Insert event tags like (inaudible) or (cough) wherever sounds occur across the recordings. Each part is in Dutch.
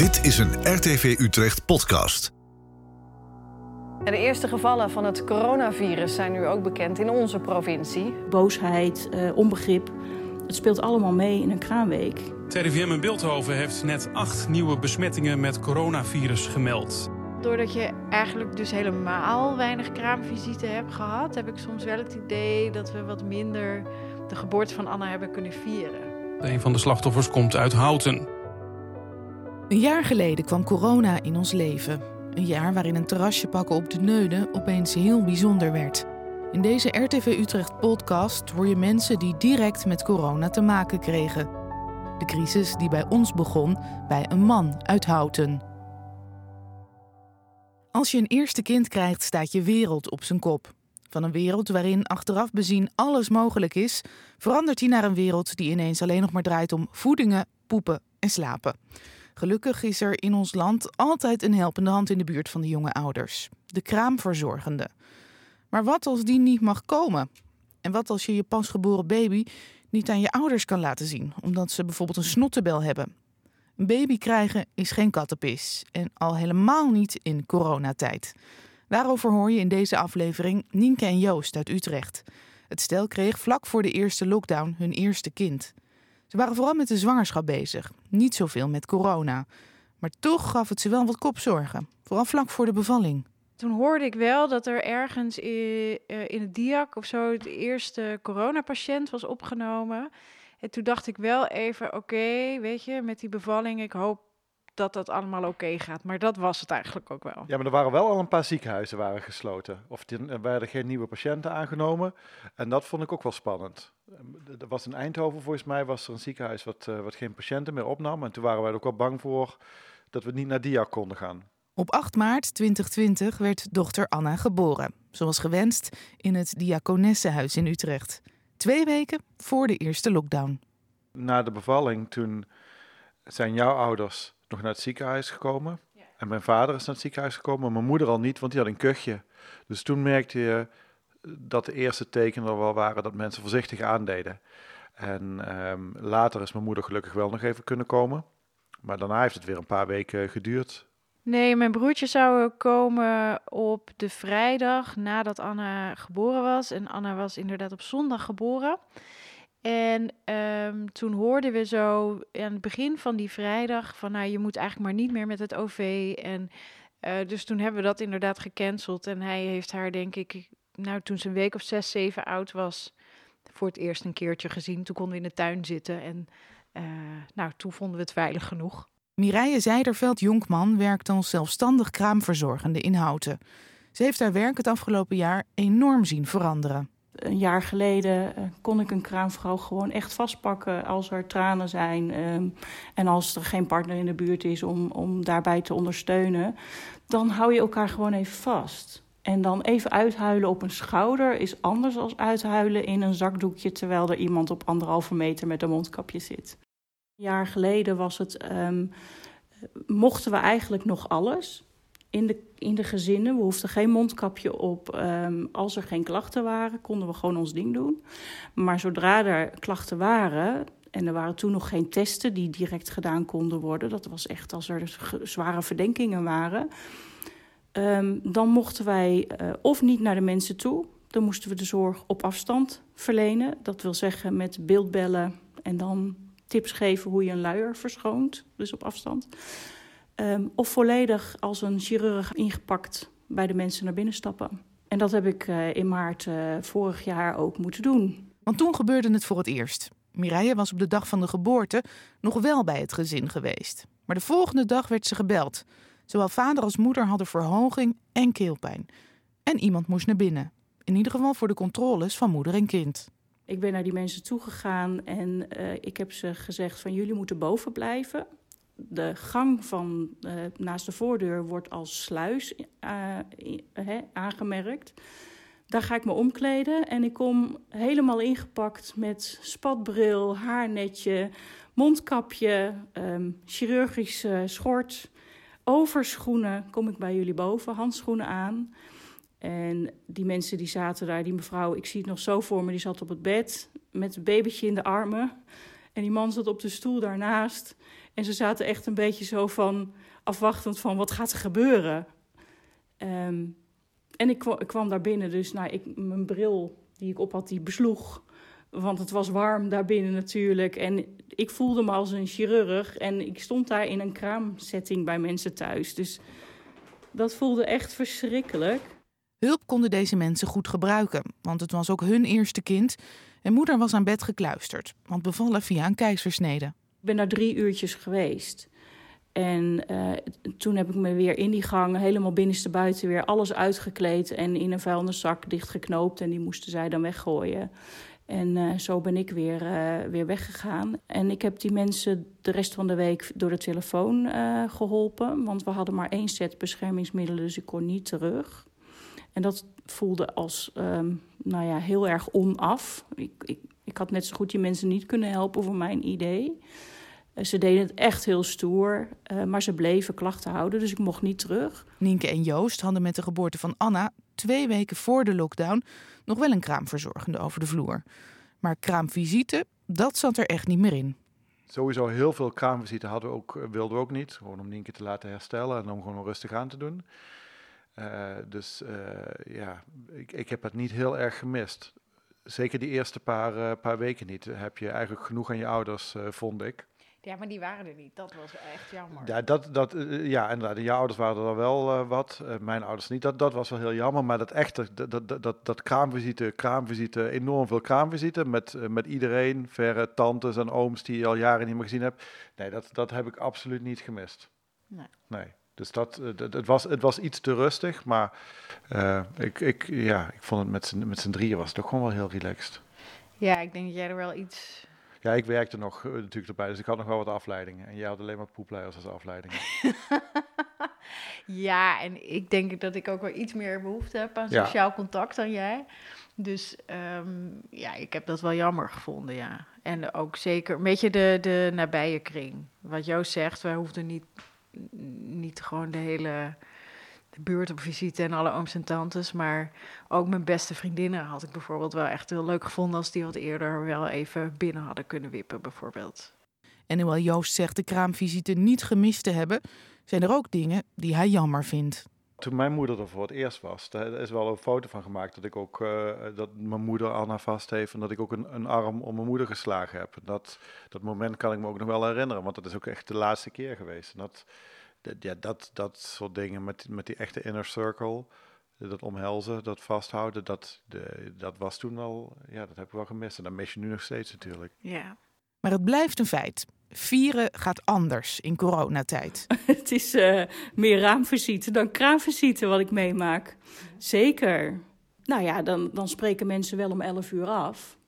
Dit is een RTV Utrecht podcast. De eerste gevallen van het coronavirus zijn nu ook bekend in onze provincie. Boosheid, eh, onbegrip. Het speelt allemaal mee in een kraamweek. Het RIVM in Beeldhoven heeft net acht nieuwe besmettingen met coronavirus gemeld. Doordat je eigenlijk dus helemaal weinig kraamvisite hebt gehad, heb ik soms wel het idee dat we wat minder de geboorte van Anna hebben kunnen vieren. Een van de slachtoffers komt uit Houten. Een jaar geleden kwam corona in ons leven. Een jaar waarin een terrasje pakken op de Neude opeens heel bijzonder werd. In deze RTV Utrecht podcast hoor je mensen die direct met corona te maken kregen. De crisis die bij ons begon bij een man uit Houten. Als je een eerste kind krijgt, staat je wereld op zijn kop. Van een wereld waarin achteraf bezien alles mogelijk is, verandert hij naar een wereld die ineens alleen nog maar draait om voedingen, poepen en slapen. Gelukkig is er in ons land altijd een helpende hand in de buurt van de jonge ouders. De kraamverzorgende. Maar wat als die niet mag komen? En wat als je je pasgeboren baby niet aan je ouders kan laten zien, omdat ze bijvoorbeeld een snottebel hebben? Een baby krijgen is geen kattenpis en al helemaal niet in coronatijd. Daarover hoor je in deze aflevering Nienke en Joost uit Utrecht. Het stel kreeg vlak voor de eerste lockdown hun eerste kind. Ze waren vooral met de zwangerschap bezig, niet zoveel met corona. Maar toch gaf het ze wel wat kopzorgen, vooral vlak voor de bevalling. Toen hoorde ik wel dat er ergens in, in het DIAC of zo de eerste coronapatiënt was opgenomen. En toen dacht ik wel even, oké, weet je, met die bevalling, ik hoop dat dat allemaal oké gaat. Maar dat was het eigenlijk ook wel. Ja, maar er waren wel al een paar ziekenhuizen waren gesloten. Of er werden geen nieuwe patiënten aangenomen. En dat vond ik ook wel spannend. Er was in Eindhoven volgens mij was er een ziekenhuis wat, uh, wat geen patiënten meer opnam. En toen waren wij ook wel bang voor dat we niet naar DIA konden gaan. Op 8 maart 2020 werd dochter Anna geboren. Zoals gewenst in het Diakonessenhuis in Utrecht. Twee weken voor de eerste lockdown. Na de bevalling, toen zijn jouw ouders nog naar het ziekenhuis gekomen. Ja. En mijn vader is naar het ziekenhuis gekomen, maar mijn moeder al niet, want die had een kuchje. Dus toen merkte je dat de eerste tekenen er wel waren dat mensen voorzichtig aandeden. En um, later is mijn moeder gelukkig wel nog even kunnen komen. Maar daarna heeft het weer een paar weken geduurd. Nee, mijn broertje zou komen op de vrijdag nadat Anna geboren was. En Anna was inderdaad op zondag geboren. En um, toen hoorden we zo aan het begin van die vrijdag van nou, je moet eigenlijk maar niet meer met het OV. En uh, dus toen hebben we dat inderdaad gecanceld. En hij heeft haar, denk ik, nou toen ze een week of zes, zeven oud was, voor het eerst een keertje gezien. Toen konden we in de tuin zitten en uh, nou, toen vonden we het veilig genoeg. Mireille Zijderveld-Jonkman werkt als zelfstandig kraamverzorgende in Houten. Ze heeft haar werk het afgelopen jaar enorm zien veranderen een jaar geleden uh, kon ik een kraamvrouw gewoon echt vastpakken als er tranen zijn. Um, en als er geen partner in de buurt is om, om daarbij te ondersteunen. Dan hou je elkaar gewoon even vast. En dan even uithuilen op een schouder is anders dan uithuilen in een zakdoekje terwijl er iemand op anderhalve meter met een mondkapje zit. Een jaar geleden was het, um, mochten we eigenlijk nog alles in de, in de gezinnen. We hoefden geen mondkapje op. Um, als er geen klachten waren, konden we gewoon ons ding doen. Maar zodra er klachten waren, en er waren toen nog geen testen die direct gedaan konden worden. Dat was echt als er zware verdenkingen waren. Um, dan mochten wij uh, of niet naar de mensen toe. Dan moesten we de zorg op afstand verlenen. Dat wil zeggen met beeldbellen en dan tips geven hoe je een luier verschoont. Dus op afstand. Um, of volledig als een chirurg ingepakt bij de mensen naar binnen stappen. En dat heb ik uh, in maart uh, vorig jaar ook moeten doen. Want toen gebeurde het voor het eerst. Mireille was op de dag van de geboorte nog wel bij het gezin geweest. Maar de volgende dag werd ze gebeld. Zowel vader als moeder hadden verhoging en keelpijn. En iemand moest naar binnen. In ieder geval voor de controles van moeder en kind. Ik ben naar die mensen toegegaan en uh, ik heb ze gezegd van jullie moeten boven blijven de gang van uh, naast de voordeur wordt als sluis he, aangemerkt. Daar ga ik me omkleden en ik kom helemaal ingepakt met spatbril, haarnetje, mondkapje, um, chirurgische schort, overschoenen. Kom ik bij jullie boven, handschoenen aan. En die mensen die zaten daar, die mevrouw, ik zie het nog zo voor me, die zat op het bed met een babytje in de armen. En die man zat op de stoel daarnaast. En ze zaten echt een beetje zo van afwachtend van wat gaat er gebeuren. Ehm, en ik kwam, daar binnen, dus nou, ik, mijn bril die ik op had, die besloeg. Want het was warm daarbinnen natuurlijk. En ik voelde me als een chirurg. En ik stond daar in een kraamsetting bij mensen thuis. Dus dat voelde echt verschrikkelijk. Hulp konden deze mensen goed gebruiken, want het was ook hun eerste kind. En moeder was aan bed gekluisterd, want bevallen via een keizersnede. Ik ben daar drie uurtjes geweest. En uh, toen heb ik me weer in die gang, helemaal binnenstebuiten, weer alles uitgekleed en in een vuilniszak dichtgeknoopt. En die moesten zij dan weggooien. En uh, zo ben ik weer, uh, weer weggegaan. En ik heb die mensen de rest van de week door de telefoon geholpen. Want we hadden maar één set beschermingsmiddelen, dus ik kon niet terug. En dat voelde als um, nou ja, heel erg onaf. Ik, ik, ik had net zo goed die mensen niet kunnen helpen voor mijn idee. Ze deden het echt heel stoer, uh, maar ze bleven klachten houden, dus ik mocht niet terug. Nienke en Joost hadden met de geboorte van Anna twee weken voor de lockdown nog wel een kraamverzorgende over de vloer. Maar kraamvisite, dat zat er echt niet meer in. Sowieso heel veel kraamvisite hadden we ook, wilden we ook niet. Gewoon om Nienke te laten herstellen en om gewoon rustig aan te doen. Uh, dus uh, ja, ik, ik heb het niet heel erg gemist. Zeker die eerste paar, uh, paar weken niet. Heb je eigenlijk genoeg aan je ouders, vond ik. Ja, maar die waren er niet. Dat was echt jammer. Ja, dat, dat, ja inderdaad. Jouw ouders waren er wel wat. mijn ouders niet. Dat, dat was wel heel jammer. Maar dat echte, dat, dat, dat, dat kraamvisite, kraamvisite, enorm veel kraamvisite. Met, met iedereen, verre tantes en ooms die je al jaren niet meer gezien hebt. Nee, dat, dat heb ik absoluut niet gemist. Nee. Nee. Dus dat, dat, het, was, het was iets te rustig, maar uh, ik, ik, ja, ik vond het met z'n, met z'n drieën was het toch gewoon wel heel relaxed. Ja, ik denk dat jij er wel iets... Ja, ik werkte nog uh, natuurlijk erbij, dus ik had nog wel wat afleidingen. En jij had alleen maar poepleiers als afleidingen. (laughs) ja, en ik denk dat ik ook wel iets meer behoefte heb aan sociaal contact dan jij. Dus um, ja, ik heb dat wel jammer gevonden, ja. En ook zeker een beetje de, de nabije kring. Wat Joost zegt, wij hoefden niet niet gewoon de hele de buurt op visite en alle ooms en tantes. Maar ook mijn beste vriendinnen had ik bijvoorbeeld wel echt heel leuk gevonden als die wat eerder wel even binnen hadden kunnen wippen, bijvoorbeeld. En hoewel Joost zegt de kraamvisite niet gemist te hebben, zijn er ook dingen die hij jammer vindt. Toen mijn moeder er voor het eerst was, daar is wel een foto van gemaakt dat ik ook uh, dat mijn moeder Anna vast heeft en dat ik ook een, een, arm om mijn moeder geslagen heb. Dat, dat moment kan ik me ook nog wel herinneren, want dat is ook echt de laatste keer geweest. Dat, dat, ja, dat, dat soort dingen met, met die echte inner circle, dat omhelzen, dat vasthouden, dat, de, dat was toen wel, ja, dat heb ik wel gemist. En dat mis je nu nog steeds natuurlijk. Ja. Maar het blijft een feit. Vieren gaat anders in coronatijd. (laughs) het is uh, meer raamvisite dan kraamvisite wat ik meemaak. Zeker. Nou ja, dan, dan spreken mensen wel om 11 uur af.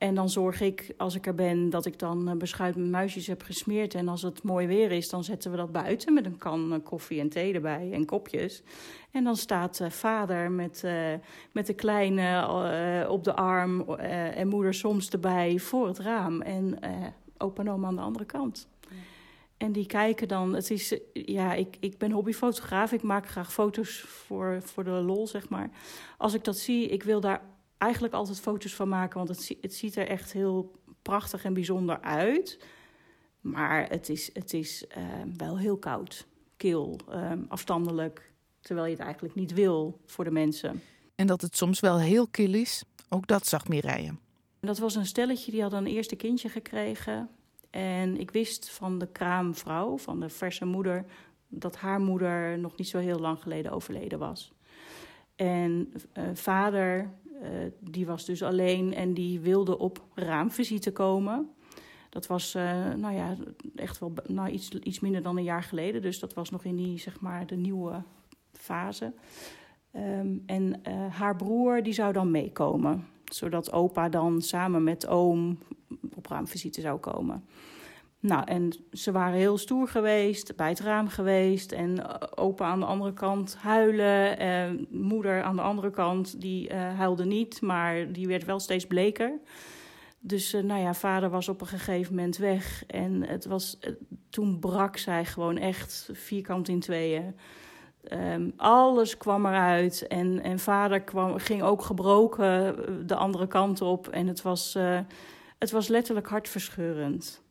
En dan zorg ik, als ik er ben, dat ik dan uh, beschuit met muisjes heb gesmeerd. En als het mooi weer is, dan zetten we dat buiten met een kan uh, koffie en thee erbij en kopjes. En dan staat uh, vader met, met de kleine op de arm en moeder soms erbij voor het raam. En opa en oma aan de andere kant. En die kijken dan, het is, ja, ik, ik ben hobbyfotograaf, ik maak graag foto's voor, voor de lol, zeg maar. Als ik dat zie, ik wil daar eigenlijk altijd foto's van maken, want het, het ziet er echt heel prachtig en bijzonder uit. Maar het is, het is uh, wel heel koud, kil, uh, afstandelijk, terwijl je het eigenlijk niet wil voor de mensen. En dat het soms wel heel kil is, ook dat zag Mireille. Dat was een stelletje, die had een eerste kindje gekregen. En ik wist van de kraamvrouw, van de verse moeder, dat haar moeder nog niet zo heel lang geleden overleden was. En uh, vader, die was dus alleen en die wilde op raamvisite komen. Dat was, uh, nou ja, echt wel nou, iets, iets minder dan een jaar geleden. Dus dat was nog in die, zeg maar, de nieuwe fase. Um, en haar broer, die zou dan meekomen zodat opa dan samen met oom op raamvisite zou komen. Nou, en ze waren heel stoer geweest, bij het raam geweest. En opa aan de andere kant huilen. Eh, moeder aan de andere kant, die uh, huilde niet, maar die werd wel steeds bleker. Dus uh, nou ja, vader was op een gegeven moment weg. En het was, toen brak zij gewoon echt vierkant in tweeën. Um, alles kwam eruit en, en vader kwam, ging ook gebroken de andere kant op. En het was, het was letterlijk hartverscheurend.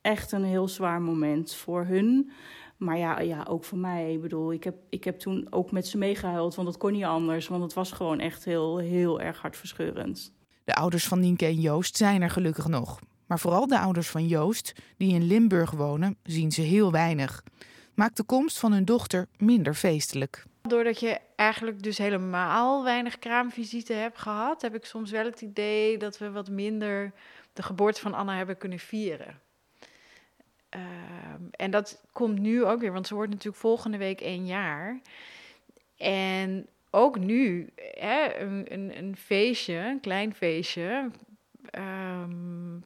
Echt een heel zwaar moment voor hun. Maar ja, ja, ook voor mij. Ik bedoel, ik heb, ik heb toen ook met ze meegehuild, want dat kon niet anders. Want het was gewoon echt heel, heel erg hartverscheurend. De ouders van Nienke en Joost zijn er gelukkig nog. Maar vooral de ouders van Joost, die in Limburg wonen, zien ze heel weinig. Maakt de komst van hun dochter minder feestelijk. Doordat je eigenlijk dus helemaal weinig kraamvisite hebt gehad, heb ik soms wel het idee dat we wat minder de geboorte van Anna hebben kunnen vieren. Ehm, en dat komt nu ook weer, want ze wordt natuurlijk volgende week één jaar. En ook nu, hè, een, een, een feestje, een klein feestje, ehm,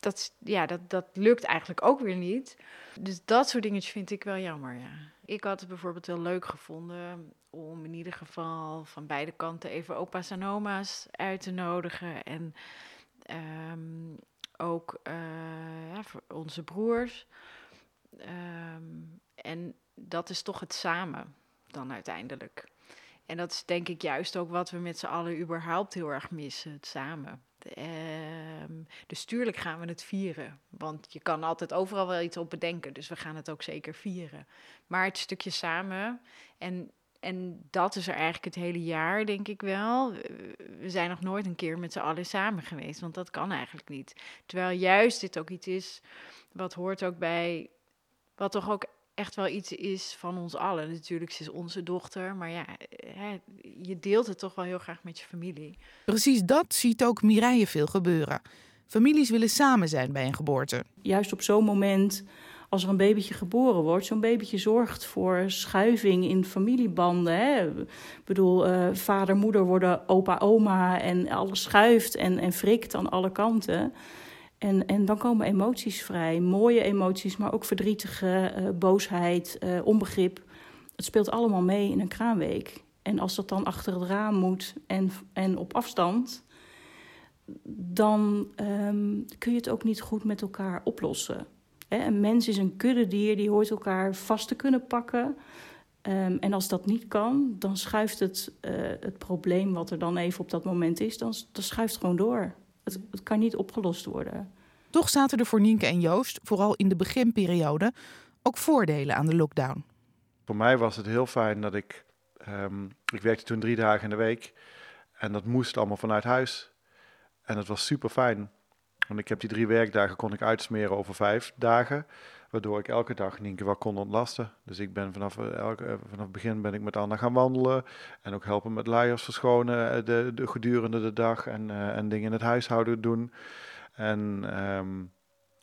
dat, ja, dat, dat lukt eigenlijk ook weer niet. Dus dat soort dingetjes vind ik wel jammer, ja. Ik had het bijvoorbeeld heel leuk gevonden om in ieder geval van beide kanten even opa's en oma's uit te nodigen. En um, ook uh, ja, voor onze broers. Um, en dat is toch het samen dan uiteindelijk. En dat is denk ik juist ook wat we met z'n allen überhaupt heel erg missen, het samen. Um, dus tuurlijk gaan we het vieren. Want je kan altijd overal wel iets op bedenken. Dus we gaan het ook zeker vieren. Maar het stukje samen. En, en dat is er eigenlijk het hele jaar, denk ik wel. We zijn nog nooit een keer met z'n allen samen geweest. Want dat kan eigenlijk niet. Terwijl juist dit ook iets is. Wat hoort ook bij. Wat toch ook echt wel iets is van ons allen. Natuurlijk, ze is onze dochter, maar ja, hè, je deelt het toch wel heel graag met je familie. Precies dat ziet ook Mireille veel gebeuren. Families willen samen zijn bij een geboorte. Juist op zo'n moment, als er een babytje geboren wordt, zo'n babytje zorgt voor schuiving in familiebanden. Hè? Ik bedoel, uh, vader, moeder worden opa, oma en alles schuift en, en frikt aan alle kanten. En, en dan komen emoties vrij. Mooie emoties, maar ook verdrietige, uh, boosheid, uh, onbegrip. Het speelt allemaal mee in een kraamweek. En als dat dan achter het raam moet en, en op afstand, dan um, kun je het ook niet goed met elkaar oplossen. Een mens is een kuddedier, die hoort elkaar vast te kunnen pakken. Um, en als dat niet kan, dan schuift het, uh, het probleem wat er dan even op dat moment is, dan, dan schuift het gewoon door. Het, het kan niet opgelost worden. Toch zaten er voor Nienke en Joost, vooral in de beginperiode, ook voordelen aan de lockdown. Voor mij was het heel fijn dat ik. Um, ik werkte toen drie dagen in de week. En dat moest allemaal vanuit huis. En dat was super fijn. Want ik heb die drie werkdagen kon ik uitsmeren over vijf dagen. Waardoor ik elke dag Nienke wat kon ontlasten. Dus ik ben vanaf, elke, vanaf het begin ben ik met Anna gaan wandelen. En ook helpen met luiers verschonen de, de, gedurende de dag. En, en dingen in het huishouden doen. En um,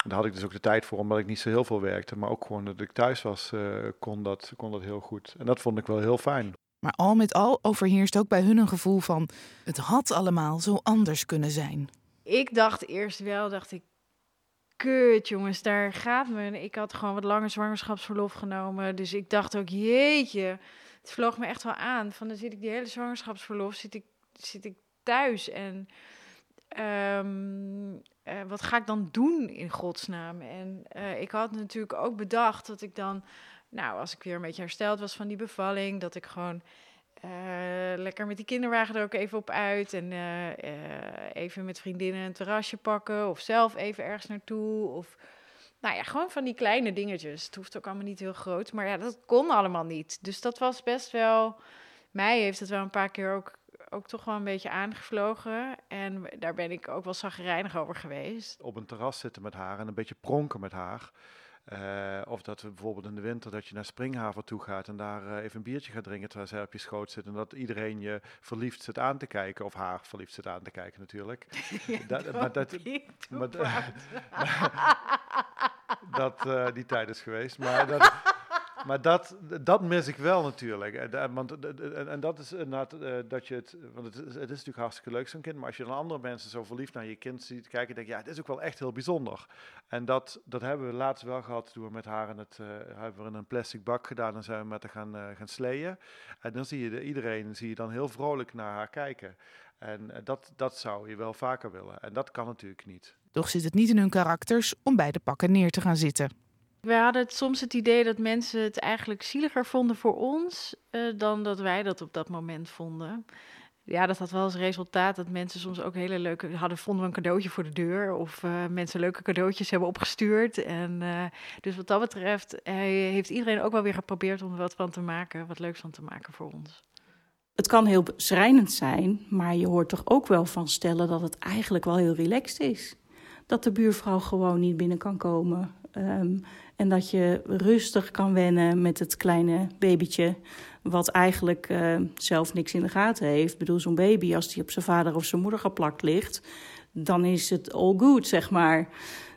daar had ik dus ook de tijd voor, omdat ik niet zo heel veel werkte. Maar ook gewoon dat ik thuis was, kon, dat, kon dat heel goed. En dat vond ik wel heel fijn. Maar al met al overheerst ook bij hun een gevoel van... het had allemaal zo anders kunnen zijn. Ik dacht eerst wel, dacht ik... Kut, jongens, daar gaat me. Ik had gewoon wat langer zwangerschapsverlof genomen. Dus ik dacht ook, jeetje, het vloog me echt wel aan. Van dan zit ik die hele zwangerschapsverlof, zit ik, zit ik thuis en... Um, uh, wat ga ik dan doen in godsnaam? En uh, ik had natuurlijk ook bedacht dat ik dan, nou, als ik weer een beetje hersteld was van die bevalling, dat ik gewoon lekker met die kinderwagen er ook even op uit en even met vriendinnen een terrasje pakken of zelf even ergens naartoe of nou ja, gewoon van die kleine dingetjes. Het hoeft ook allemaal niet heel groot, maar ja, dat kon allemaal niet. Dus dat was best wel, mij heeft het wel een paar keer ook ook toch wel een beetje aangevlogen. En daar ben ik ook wel zagrijnig over geweest. Op een terras zitten met haar en een beetje pronken met haar. Uh, of dat we bijvoorbeeld in de winter dat je naar Springhaven toe gaat en daar uh, even een biertje gaat drinken terwijl zij op je schoot zit. En dat iedereen je verliefd zit aan te kijken. Of haar verliefd zit aan te kijken natuurlijk. (laughs) ja, dat, maar dat, maar, (laughs) dat uh, die tijd is geweest. Maar (laughs) dat, maar dat, dat mis ik wel natuurlijk. En, want, en dat is inderdaad dat je het. Want het, is natuurlijk hartstikke leuk, zo'n kind. Maar als je dan andere mensen zo verliefd naar je kind ziet kijken, denk je, ja, het is ook wel echt heel bijzonder. En dat, dat hebben we laatst wel gehad toen we met haar in het. Hebben we in een plastic bak gedaan en zijn we met haar gaan, uh, gaan sleeën. En dan zie je de, iedereen zie je dan heel vrolijk naar haar kijken. En dat, dat zou je wel vaker willen. En dat kan natuurlijk niet. Toch zit het niet in hun karakters om bij de pakken neer te gaan zitten. We hadden soms het idee dat mensen het eigenlijk zieliger vonden voor ons uh, dan dat wij dat op dat moment vonden. ja, dat had wel als resultaat dat mensen soms ook hele leuke hadden. Vonden een cadeautje voor de deur of uh, mensen leuke cadeautjes hebben opgestuurd. En uh, dus wat dat betreft heeft iedereen ook wel weer geprobeerd om er wat van te maken, wat leuks van te maken voor ons. Het kan heel schrijnend zijn, maar je hoort toch ook wel van stellen dat het eigenlijk wel heel relaxed is. Dat de buurvrouw gewoon niet binnen kan komen. Um, en dat je rustig kan wennen met het kleine babytje wat eigenlijk uh, zelf niks in de gaten heeft. Ik bedoel, zo'n baby, als die op zijn vader of zijn moeder geplakt ligt, dan is het all good, zeg maar.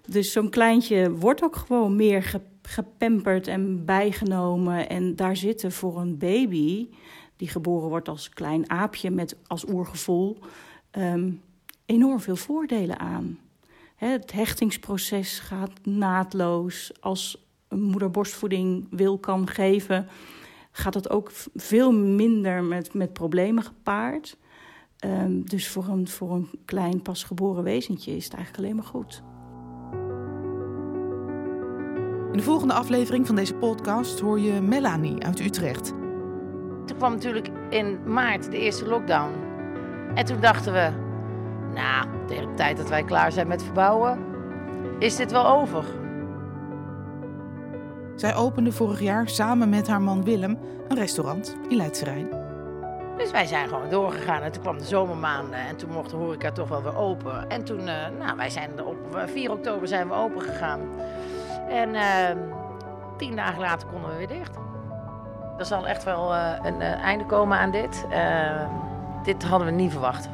Dus zo'n kleintje wordt ook gewoon meer ge gepamperd en bijgenomen. En daar zitten voor een baby, die geboren wordt als klein aapje met als oergevoel, um, enorm veel voordelen aan. Het hechtingsproces gaat naadloos. Als een moeder borstvoeding wil kan geven, gaat het ook veel minder met, met problemen gepaard. Um, dus voor een, voor een klein pasgeboren wezentje is het eigenlijk alleen maar goed. In de volgende aflevering van deze podcast hoor je Melanie uit Utrecht. Toen kwam natuurlijk in maart de eerste lockdown. En toen dachten we, nou, tegen de tijd dat wij klaar zijn met verbouwen, is dit wel over. Zij opende vorig jaar samen met haar man Willem een restaurant in Leidse Rijn. Dus wij zijn gewoon doorgegaan en toen kwam de zomermaanden en toen mocht de horeca toch wel weer open. En toen, uh, nou, wij zijn op 4 oktober zijn we open gegaan. En uh, tien dagen later konden we weer dicht. Er zal echt wel uh, een einde komen aan dit. dit hadden we niet verwacht.